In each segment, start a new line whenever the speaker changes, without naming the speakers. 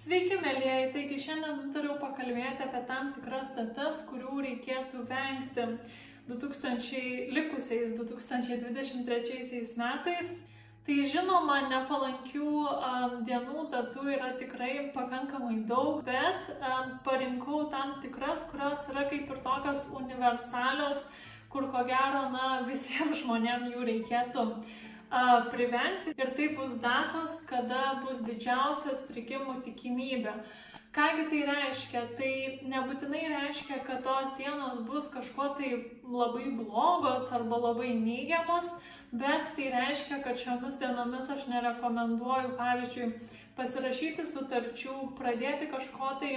Sveiki, mėlyjeji, taigi šiandien nutariau pakalbėti apie tam tikras datas, kurių reikėtų vengti 2000, likusiais 2023 metais. Tai žinoma, nepalankių um, dienų datų yra tikrai pakankamai daug, bet um, parinkau tam tikras, kurios yra kaip ir tokios universalios, kur ko gero, na, visiems žmonėms jų reikėtų privengti. Ir tai bus datos, kada bus didžiausia strigimų tikimybė. Kągi tai reiškia? Tai nebūtinai reiškia, kad tos dienos bus kažkuo tai labai blogos arba labai neigiamos, bet tai reiškia, kad šiomis dienomis aš nerekomenduoju, pavyzdžiui, pasirašyti sutarčių, pradėti kažko tai,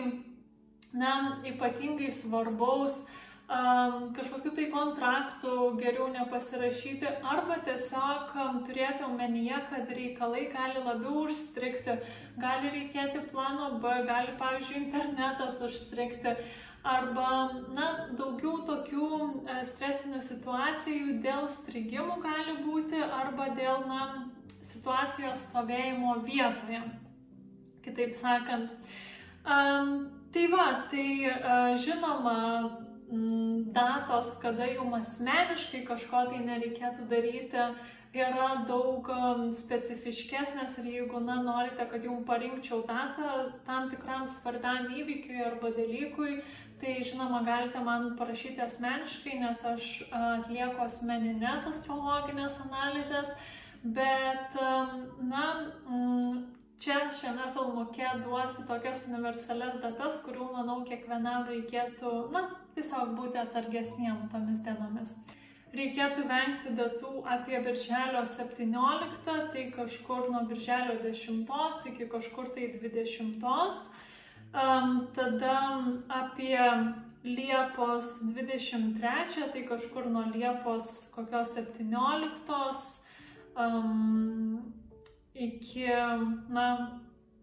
na, ypatingai svarbaus, um, kažkokiu tai kontraktu geriau nepasirašyti arba tiesiog turėti omenyje, kad reikalai gali labiau užstrikti, gali reikėti plano B, gali pavyzdžiui internetas užstrikti arba na, daugiau tokių e, stresinių situacijų dėl strigimų gali būti arba dėl na, situacijos stovėjimo vietoje. Kitaip sakant. Um, tai va, tai uh, žinoma, datos, kada jums asmeniškai kažko tai nereikėtų daryti, yra daug um, specifiškesnės ir jeigu na, norite, kad jums parinkčiau datą tam tikram svarbiam įvykiui arba dalykui, tai žinoma galite man parašyti asmeniškai, nes aš atlieku asmeninės astrologinės analizės, bet um, na, mm, Čia šiame filmuke duosiu tokias universalias datas, kurių, manau, kiekvienam reikėtų, na, tiesiog būti atsargesniem tomis dienomis. Reikėtų vengti datų apie birželio 17, tai kažkur nuo birželio 10 iki kažkur tai 20. Um, tada apie Liepos 23, tai kažkur nuo Liepos kokios 17. Um, iki, na,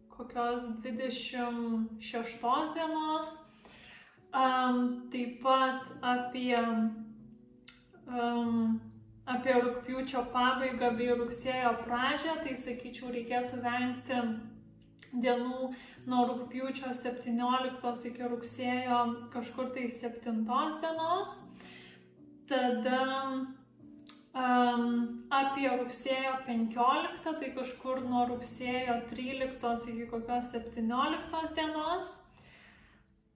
kokios 26 dienos. Um, taip pat apie, um, apie rūpiučio pabaigą bei rugsėjo pradžią, tai sakyčiau, reikėtų vengti dienų nuo rūpiučio 17 iki rugsėjo kažkur tai 7 dienos. Tada Um, apie rugsėjo 15, tai kažkur nuo rugsėjo 13 iki kokios 17 dienos.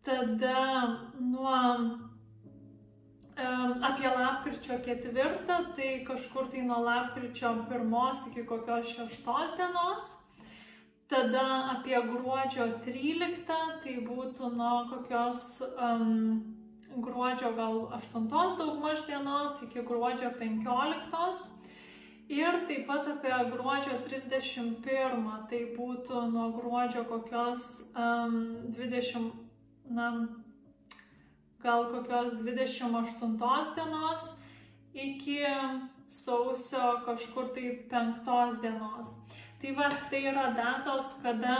Tada nuo um, apie lapkričio 4, tai kažkur tai nuo lapkričio 1 iki kokios 6 dienos. Tada apie gruodžio 13, tai būtų nuo kokios um, gruodžio gal 8 daugmaž dienos iki gruodžio 15. Ir taip pat apie gruodžio 31, tai būtų nuo gruodžio kokios um, 20, na, gal kokios 28 dienos iki sausio kažkur tai 5 dienos. Tai va, tai yra datos, kada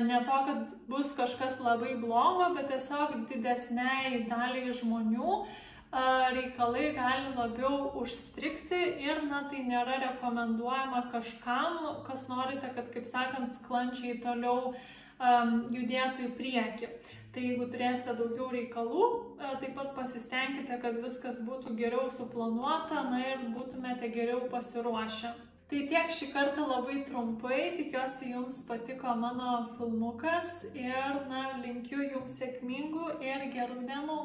ne to, kad bus kažkas labai blogo, bet tiesiog didesniai daliai žmonių e, reikalai gali labiau užstrikti ir, na, tai nėra rekomenduojama kažkam, kas norite, kad, kaip sakant, sklandžiai toliau um, judėtų į priekį. Tai jeigu turėsite daugiau reikalų, taip pat pasistengkite, kad viskas būtų geriau suplanuota, na ir būtumėte geriau pasiruošę. Tai tiek šį kartą labai trumpai, tikiuosi jums patiko mano filmukas ir, na, linkiu jums sėkmingų ir gerų dienų.